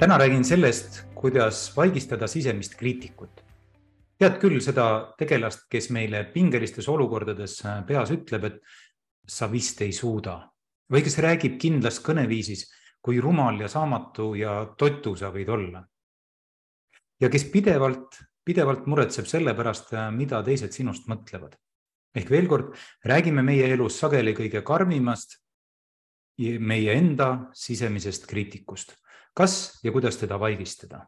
täna räägin sellest, kuidas vaigistada sisemist kriitikut. tead küll seda tegelast, kes meile pingelistes olukordades äh, peas ütleb, et sa vist ei suuda või kes räägib kindlas kõneviisis, kui rumal ja saamatu ja totu sa võid olla. ja kes pidevalt, pidevalt muretseb selle pärast, äh, mida teised sinust mõtlevad. ehk veel kord, räägime meie elus sageli kõige karmimast meie enda sisemisest kriitikust kas ja kuidas teda vaigistada.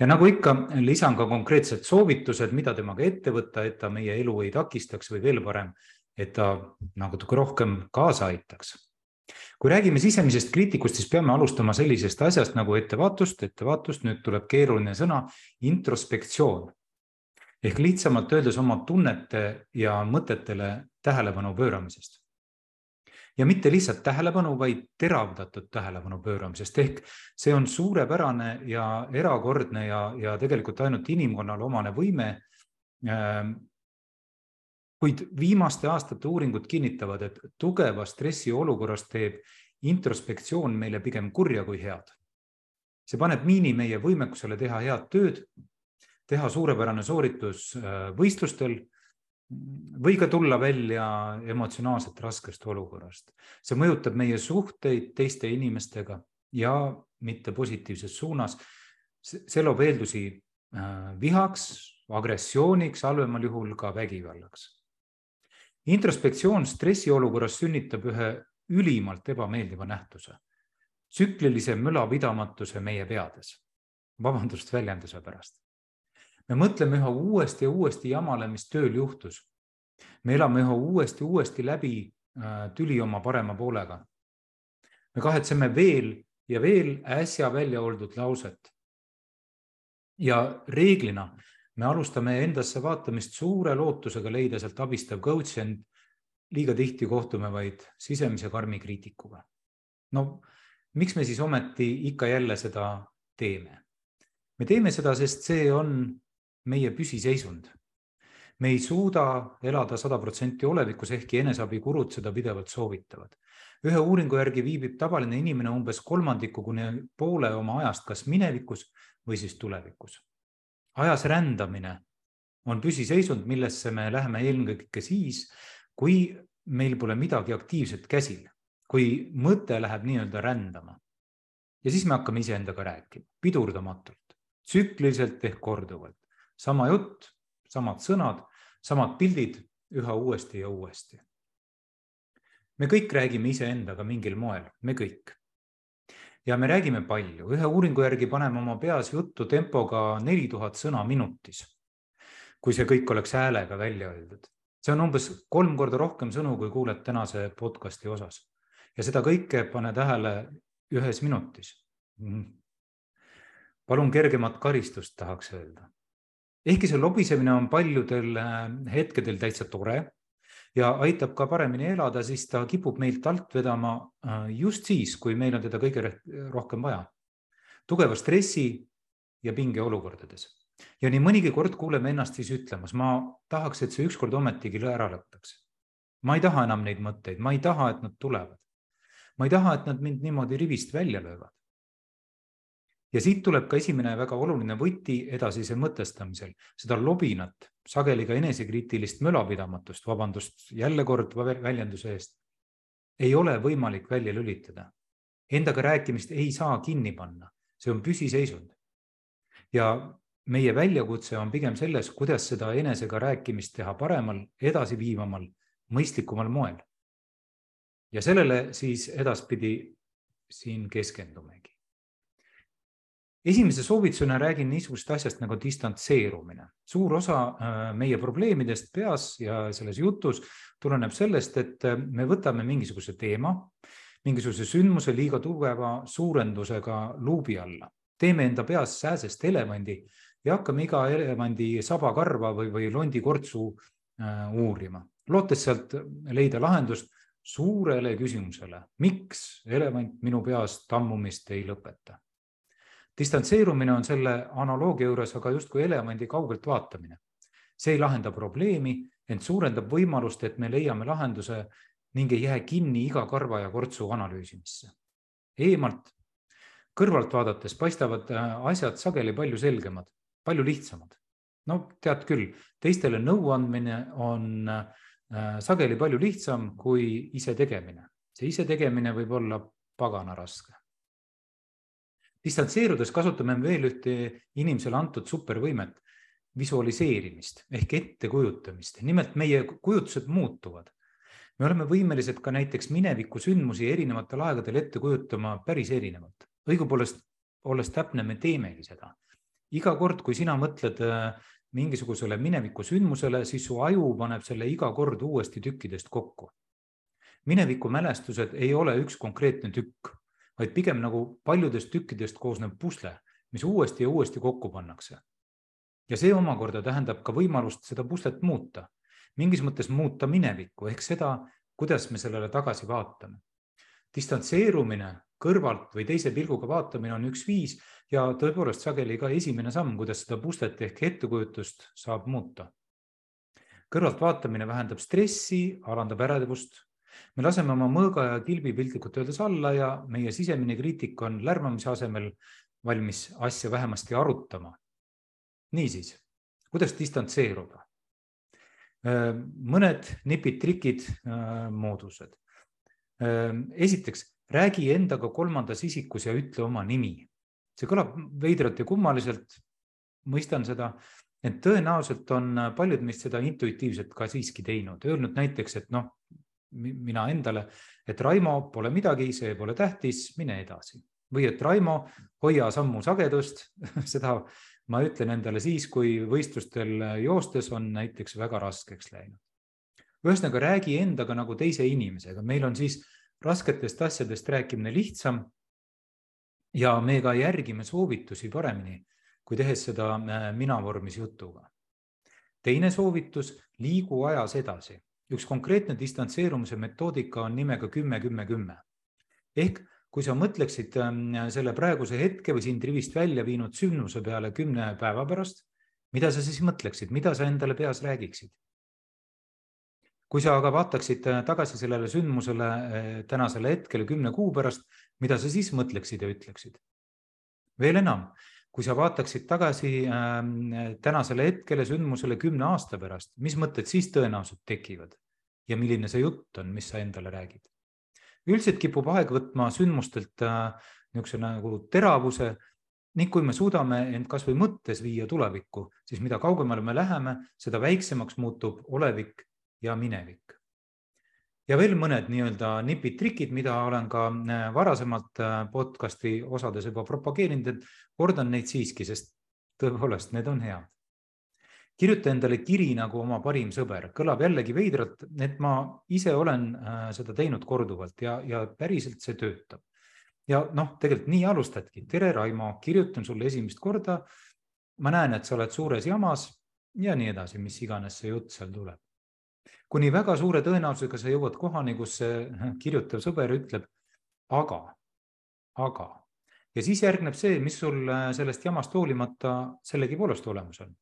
ja nagu ikka, lisan ka konkreetsed soovitused, mida temaga ette võtta, et ta meie elu ei takistaks või veel parem, et ta natuke rohkem kaasa aitaks. kui räägime sisemisest kriitikust, siis peame alustama sellisest asjast nagu ettevaatust, ettevaatust, nüüd tuleb keeruline sõna, introspektsioon ehk lihtsamalt öeldes oma tunnete ja mõtetele tähelepanu pööramisest ja mitte lihtsalt tähelepanu, vaid teravdatud tähelepanu pööramisest ehk see on suurepärane ja erakordne ja, ja tegelikult ainult inimkonnale omane võime. Ähm, kuid viimaste aastate uuringud kinnitavad, et tugeva stressi olukorras teeb introspektsioon meile pigem kurja kui head. see paneb miini meie võimekusele teha head tööd, teha suurepärane sooritus äh, võistlustel või ka tulla välja emotsionaalselt raskest olukorrast. see mõjutab meie suhteid teiste inimestega ja mitte positiivses suunas. see loob eeldusi äh, vihaks, agressiooniks, halvemal juhul ka vägivallaks. introspektsioon stressiolukorras sünnitab ühe ülimalt ebameeldiva nähtuse, tsüklilise mölapidamatuse meie peades. vabandust väljenduse pärast me mõtleme üha uuesti ja uuesti jamale, mis tööl juhtus. me elame üha uuesti, uuesti läbi äh, tüli oma parema poolega. me kahetseme veel ja veel äsja välja oldud lauset. ja reeglina me alustame endasse vaatamist suure lootusega leida sealt abistav coach, ent liiga tihti kohtume vaid sisemise karmi kriitikuga. no miks me siis ometi ikka jälle seda teeme? me teeme seda, sest see on meie püsiseisund. me ei suuda elada sada protsenti olevikus, ehkki eneseabikurud seda pidevalt soovitavad. ühe uuringu järgi viibib tavaline inimene umbes kolmandiku kuni poole oma ajast kas minevikus või siis tulevikus. ajas rändamine on püsiseisund, millesse me läheme eelkõige siis, kui meil pole midagi aktiivset käsil, kui mõte läheb nii-öelda rändama. ja siis me hakkame iseendaga rääkima pidurdamatult, tsükliliselt ehk korduvalt sama jutt, samad sõnad, samad pildid üha uuesti ja uuesti. me kõik räägime iseendaga mingil moel, me kõik. ja me räägime palju, ühe uuringu järgi paneme oma peas juttu tempoga neli tuhat sõna minutis. kui see kõik oleks häälega välja öeldud, see on umbes kolm korda rohkem sõnu, kui kuuled tänase podcast'i osas ja seda kõike pane tähele ühes minutis. Mhm. palun kergemat karistust, tahaks öelda ehkki see lobisemine on paljudel äh, hetkedel täitsa tore ja aitab ka paremini elada, siis ta kipub meilt alt vedama äh, just siis, kui meil on teda kõige rohkem vaja. tugeva stressi ja pinge olukordades. ja nii mõnigi kord kuuleme ennast siis ütlemas, ma tahaks, et see ükskord ometigi ära lõpeks. ma ei taha enam neid mõtteid, ma ei taha, et nad tulevad. ma ei taha, et nad mind niimoodi rivist välja löövad ja siit tuleb ka esimene väga oluline võti edasise mõtestamisel, seda lobinat, sageli ka enesekriitilist mölapidamatust, vabandust jälle kord väljenduse eest, ei ole võimalik välja lülitada. Endaga rääkimist ei saa kinni panna, see on püsiseisund. ja meie väljakutse on pigem selles, kuidas seda enesega rääkimist teha paremal, edasiviivamal, mõistlikumal moel. ja sellele siis edaspidi siin keskendumegi esimese soovitusena räägin niisugusest asjast nagu distantseerumine. suur osa äh, meie probleemidest peas ja selles jutus tuleneb sellest, et äh, me võtame mingisuguse teema, mingisuguse sündmuse liiga tugeva suurendusega luubi alla teeme enda peas sääsest elevandi ja hakkame iga elevandi sabakarva või, või londikortsu äh, uurima, lootes sealt leida lahendust suurele küsimusele, miks elevant minu peas tammumist ei lõpeta. Distantseerumine on selle analoogia juures aga justkui elevandi kaugelt vaatamine. see ei lahenda probleemi, ent suurendab võimalust, et me leiame lahenduse ning ei jää kinni iga karva ja kortsu analüüsimisse. eemalt, kõrvalt vaadates paistavad äh, asjad sageli palju selgemad, palju lihtsamad. no tead küll, teistele nõu andmine on Äh, sageli palju lihtsam kui ise tegemine. see ise tegemine võib olla pagana raske. Distantseerudes kasutame veel ühte inimesele antud supervõimet, visualiseerimist ehk ettekujutamist. nimelt meie kujutused muutuvad. me oleme võimelised ka näiteks mineviku sündmusi erinevatel aegadel ette kujutama päris erinevalt. õigupoolest, olles täpne, me teemegi seda. iga kord, kui sina mõtled äh, mingisugusele mineviku sündmusele, siis su aju paneb selle iga kord uuesti tükkidest kokku. mineviku mälestused ei ole üks konkreetne tükk, vaid pigem nagu paljudest tükkidest koosnev pusle, mis uuesti ja uuesti kokku pannakse. ja see omakorda tähendab ka võimalust seda puslet muuta, mingis mõttes muuta minevikku ehk seda, kuidas me sellele tagasi vaatame. distantseerumine kõrvalt või teise pilguga vaatamine on üks viis ja tõepoolest sageli ka esimene samm, kuidas seda puslet ehk ettekujutust saab muuta. kõrvalt vaatamine vähendab stressi, alandab ärevust. Me laseme oma mõõga ja kilbi piltlikult öeldes alla ja meie sisemine kriitik on lärmamise asemel valmis asja vähemasti arutama. niisiis, kuidas distantseeruda? mõned nipid, trikid, moodused. esiteks räägi endaga kolmandas isikus ja ütle oma nimi. see kõlab veidralt ja kummaliselt, mõistan seda, ent tõenäoliselt on paljud meist seda intuitiivselt ka siiski teinud, öelnud näiteks, et noh, mina endale, et Raimo, pole midagi, see pole tähtis, mine edasi. või et Raimo, hoia sammu sagedust seda ma ütlen endale siis, kui võistlustel joostes on näiteks väga raskeks läinud. ühesõnaga, räägi endaga nagu teise inimesega, meil on siis rasketest asjadest rääkimine lihtsam. ja me ka järgime soovitusi paremini, kui tehes seda äh, mina vormis jutuga. teine soovitus, liigu ajas edasi. Üks konkreetne distantseerumise metoodika on nimega kümme, kümme, kümme. ehk kui sa mõtleksid ähm, selle praeguse hetke või sind rivist välja viinud sündmuse peale kümne päeva pärast, mida sa siis mõtleksid, mida sa endale peas räägiksid? kui sa aga vaataksid äh, tagasi sellele sündmusele äh, tänasele hetkele kümne kuu pärast, mida sa siis mõtleksid ja ütleksid? veel enam, kui sa vaataksid tagasi ähm, tänasele hetkele sündmusele kümne aasta pärast, mis mõtted siis tõenäoliselt tekivad ja milline see jutt on, mis sa endale räägid? üldiselt kipub aeg võtma sündmustelt äh, niisuguse nagu teravuse ning kui me suudame end kasvõi mõttes viia tulevikku, siis mida kaugemale me läheme, seda väiksemaks muutub olevik ja minevik. Ja veel mõned nii-öelda nipid-trikid, mida olen ka äh, varasemalt äh, podcast'i osades juba propageerinud, et kordan neid siiski, sest tõepoolest, need on head. kirjuta endale kiri nagu oma parim sõber, kõlab jällegi veidralt, et ma ise olen äh, seda teinud korduvalt ja, ja päriselt see töötab. ja noh, tegelikult nii alustadki. tere, Raimo, kirjutan sulle esimest korda. ma näen, et sa oled suures jamas ja nii edasi, mis iganes see jutt seal tuleb kuni väga suure tõenäosusega sa jõuad kohani, kus see kirjutav sõber ütleb aga, aga ja siis järgneb see, mis sul äh, sellest jamast hoolimata sellegipoolest olemas on.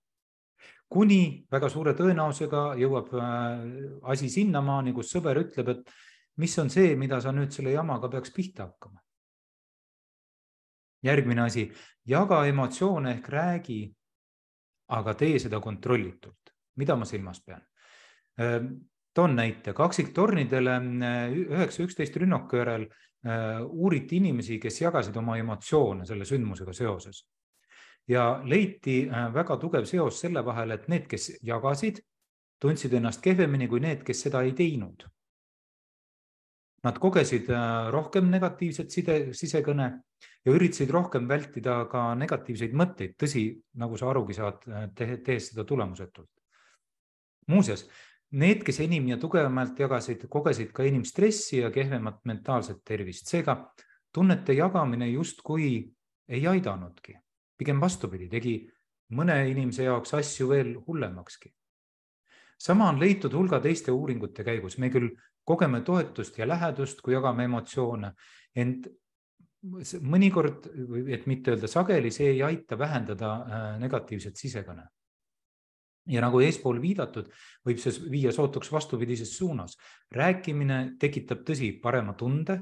kuni väga suure tõenäosusega jõuab äh, asi sinnamaani, kus sõber ütleb, et mis on see, mida sa nüüd selle jamaga peaks pihta hakkama. järgmine asi, jaga emotsioone ehk räägi, aga tee seda kontrollitult. mida ma silmas pean? Ehm, toon näite, kaksiktornidele eh, üheksa, üksteist rünnaku järel eh, uuriti inimesi, kes jagasid oma emotsioone selle sündmusega seoses. ja leiti eh, väga tugev seos selle vahel, et need, kes jagasid, tundsid ennast kehvemini kui need, kes seda ei teinud. Nad kogesid rohkem negatiivset side, sisekõne ja üritasid rohkem vältida ka negatiivseid mõtteid, tõsi, nagu sa arugi saad, tehes seda tulemusetult. muuseas, Need, kes enim ja tugevamalt jagasid, kogesid ka enim stressi ja kehvemat mentaalset tervist, seega tunnete jagamine justkui ei aidanudki, pigem vastupidi, tegi mõne inimese jaoks asju veel hullemakski. sama on leitud hulga teiste uuringute käigus, me küll kogeme toetust ja lähedust, kui jagame emotsioone, ent mõnikord, et mitte öelda sageli, see ei aita vähendada äh, negatiivset sisekõne ja nagu eespool viidatud, võib see viia sootuks vastupidises suunas. rääkimine tekitab, tõsi, parema tunde,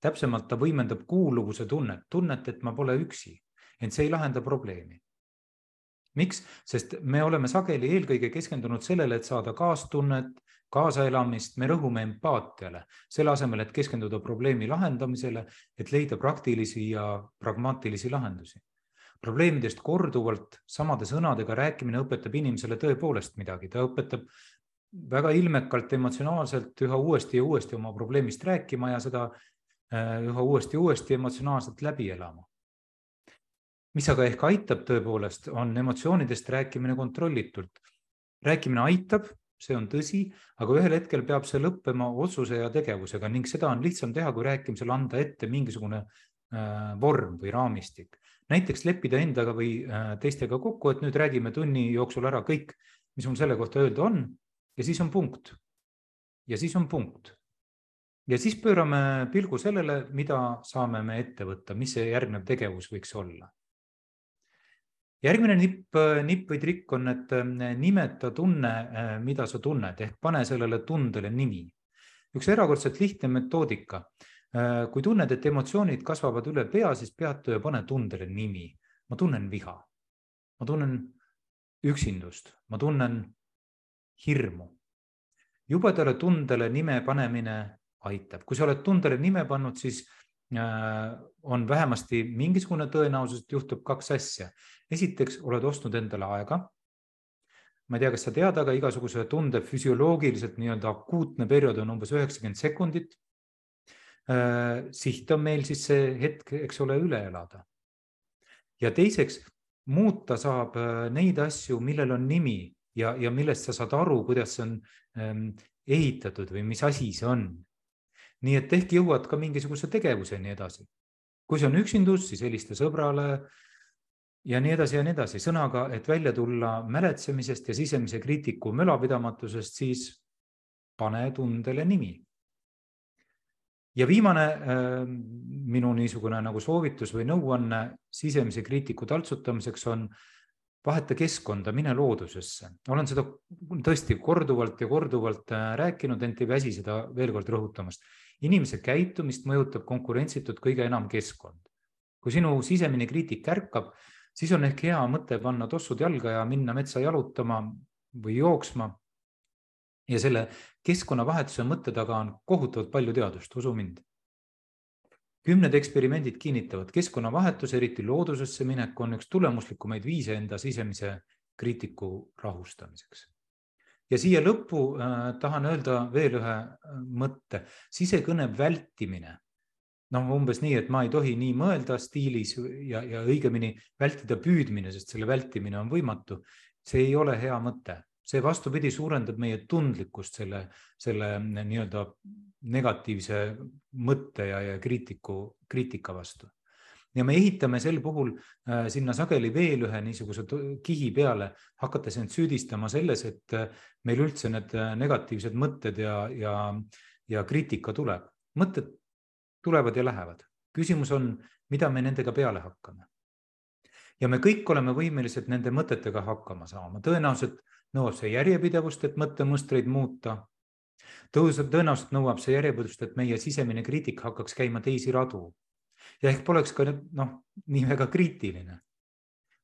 täpsemalt ta võimendab kuuluvuse tunnet, tunnet, et ma pole üksi, ent see ei lahenda probleemi. miks? sest me oleme sageli eelkõige keskendunud sellele, et saada kaastunnet, kaasaelamist, me rõhume empaatiale, selle asemel, et keskenduda probleemi lahendamisele, et leida praktilisi ja pragmaatilisi lahendusi probleemidest korduvalt samade sõnadega rääkimine õpetab inimesele tõepoolest midagi, ta õpetab väga ilmekalt emotsionaalselt üha uuesti ja uuesti oma probleemist rääkima ja seda äh, üha uuesti ja uuesti emotsionaalselt läbi elama. mis aga ehk aitab tõepoolest, on emotsioonidest rääkimine kontrollitult. rääkimine aitab, see on tõsi, aga ühel hetkel peab see lõppema otsuse ja tegevusega ning seda on lihtsam teha, kui rääkimisel anda ette mingisugune äh, vorm või raamistik näiteks leppida endaga või äh, teistega kokku, et nüüd räägime tunni jooksul ära kõik, mis mul selle kohta öelda on ja siis on punkt. ja siis on punkt. ja siis pöörame pilgu sellele, mida saame me ette võtta, mis see järgnev tegevus võiks olla. järgmine nipp, nipp või trikk on, et äh, nimeta tunne, äh, mida sa tunned ehk pane sellele tundele nimi. üks erakordselt lihtne metoodika Äh, kui tunned, et emotsioonid kasvavad üle pea, siis peatu ja pane tundele nimi. ma tunnen viha, ma tunnen üksindust, ma tunnen hirmu. jubedale tundele nime panemine aitab, kui sa oled tundele nime pannud, siis äh, on vähemasti mingisugune tõenäosus, et juhtub kaks asja. esiteks oled ostnud endale aega. ma ei tea, kas sa tead, aga igasuguse tunde füsioloogiliselt nii-öelda akuutne periood on umbes üheksakümmend sekundit Äh, siht on meil siis see hetk, eks ole, üle elada. ja teiseks, muuta saab äh, neid asju, millel on nimi ja, ja millest sa saad aru, kuidas see on ähm, ehitatud või mis asi see on. nii et ehk jõuad ka mingisuguse tegevuseni edasi. kui see on üksindus, siis helista sõbrale ja nii edasi ja nii edasi. sõnaga, et välja tulla mäletsemisest ja sisemise kriitiku mölapidamatusest, siis pane tundele nimi ja viimane äh, minu niisugune nagu soovitus või nõuanne sisemise kriitiku taltsutamiseks on vaheta keskkonda, mine loodusesse. olen seda tõesti korduvalt ja korduvalt äh, rääkinud, ent ei väsi seda veel kord rõhutamast. inimese käitumist mõjutab konkurentsitult kõige enam keskkond. kui sinu sisemine kriitik ärkab, siis on ehk hea mõte panna tossud jalga ja minna metsa jalutama või jooksma ja selle keskkonnavahetuse mõtte taga on kohutavalt palju teadust, usu mind. kümned eksperimendid kinnitavad, keskkonnavahetus, eriti loodusesse minek, on üks tulemuslikumaid viise enda sisemise kriitiku rahustamiseks. ja siia lõppu äh, tahan öelda veel ühe äh, mõtte, sisekõne vältimine noh, umbes nii, et ma ei tohi nii mõelda stiilis ja, ja õigemini vältida püüdmine, sest selle vältimine on võimatu. see ei ole hea mõte, see vastupidi suurendab meie tundlikkust selle, selle nii-öelda negatiivse mõtte ja, ja kriitiku, kriitika vastu. ja me ehitame sel puhul äh, sinna sageli veel ühe niisuguse kihi peale, hakates end süüdistama selles, et äh, meil üldse need äh, negatiivsed mõtted ja, ja, ja kriitika tuleb. mõtted tulevad ja lähevad. küsimus on, mida me nendega peale hakkame. ja me kõik oleme võimelised nende mõtetega hakkama saama, tõenäoliselt nõuab see järjepidevust, et mõttemustreid muuta. tõuseb, tõenäoliselt nõuab see järjepidevust, et meie sisemine kriitika hakkaks käima teisi radu ja ehk poleks ka noh, nii väga kriitiline.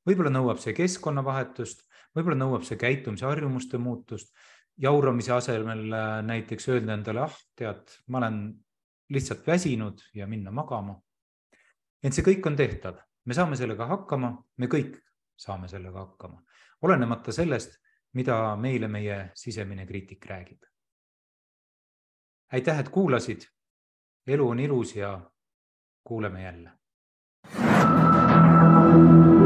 võib-olla nõuab see keskkonnavahetust, võib-olla nõuab see käitumisharjumuste muutust, jauramise asemel äh, näiteks öelda endale, ah, tead, ma olen lihtsalt väsinud ja minna magama. ent see kõik on tehtav, me saame sellega hakkama, me kõik saame sellega hakkama, olenemata sellest, mida meile meie sisemine kriitik räägib. aitäh, et kuulasid. elu on ilus ja kuuleme jälle. thank you